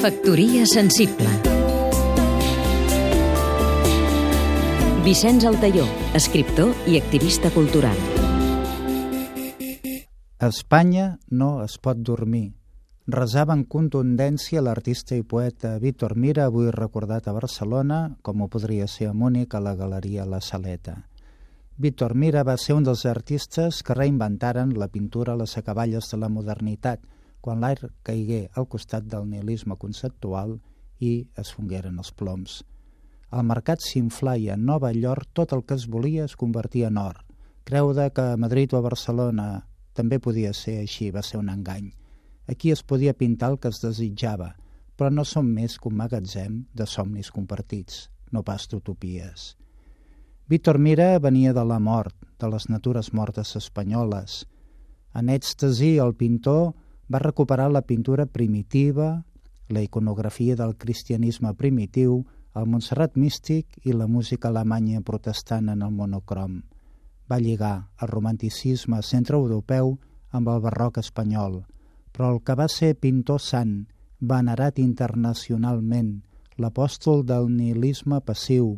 Factoria sensible Vicenç Altaió, escriptor i activista cultural. A Espanya no es pot dormir. Resava en contundència l'artista i poeta Víctor Mira, avui recordat a Barcelona, com ho podria ser a Múnich a la Galeria La Saleta. Víctor Mira va ser un dels artistes que reinventaren la pintura a les acaballes de la modernitat – quan l'aire caigué al costat del nihilisme conceptual i es fongueren els ploms. Al mercat s'inflà i a Nova York tot el que es volia es convertia en or. Creure que a Madrid o a Barcelona també podia ser així va ser un engany. Aquí es podia pintar el que es desitjava, però no som més que un magatzem de somnis compartits, no pas d'utopies. Víctor Mira venia de la mort, de les natures mortes espanyoles. En èxtasi, el pintor va recuperar la pintura primitiva, la iconografia del cristianisme primitiu, el Montserrat místic i la música alemanya protestant en el monocrom. Va lligar el romanticisme centroeuropeu amb el barroc espanyol, però el que va ser pintor sant, venerat internacionalment, l'apòstol del nihilisme passiu,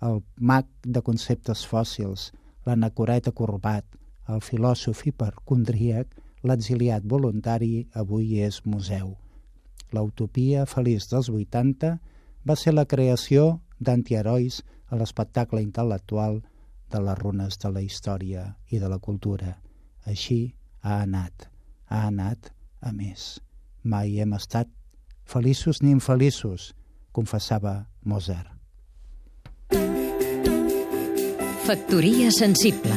el mag de conceptes fòssils, l'anacoreta corbat, el filòsof hipercondríac, l'exiliat voluntari avui és museu. L'utopia feliç dels 80 va ser la creació d'antiherois a l'espectacle intel·lectual de les runes de la història i de la cultura. Així ha anat, ha anat a més. Mai hem estat feliços ni infeliços, confessava Mozart. Factoria sensible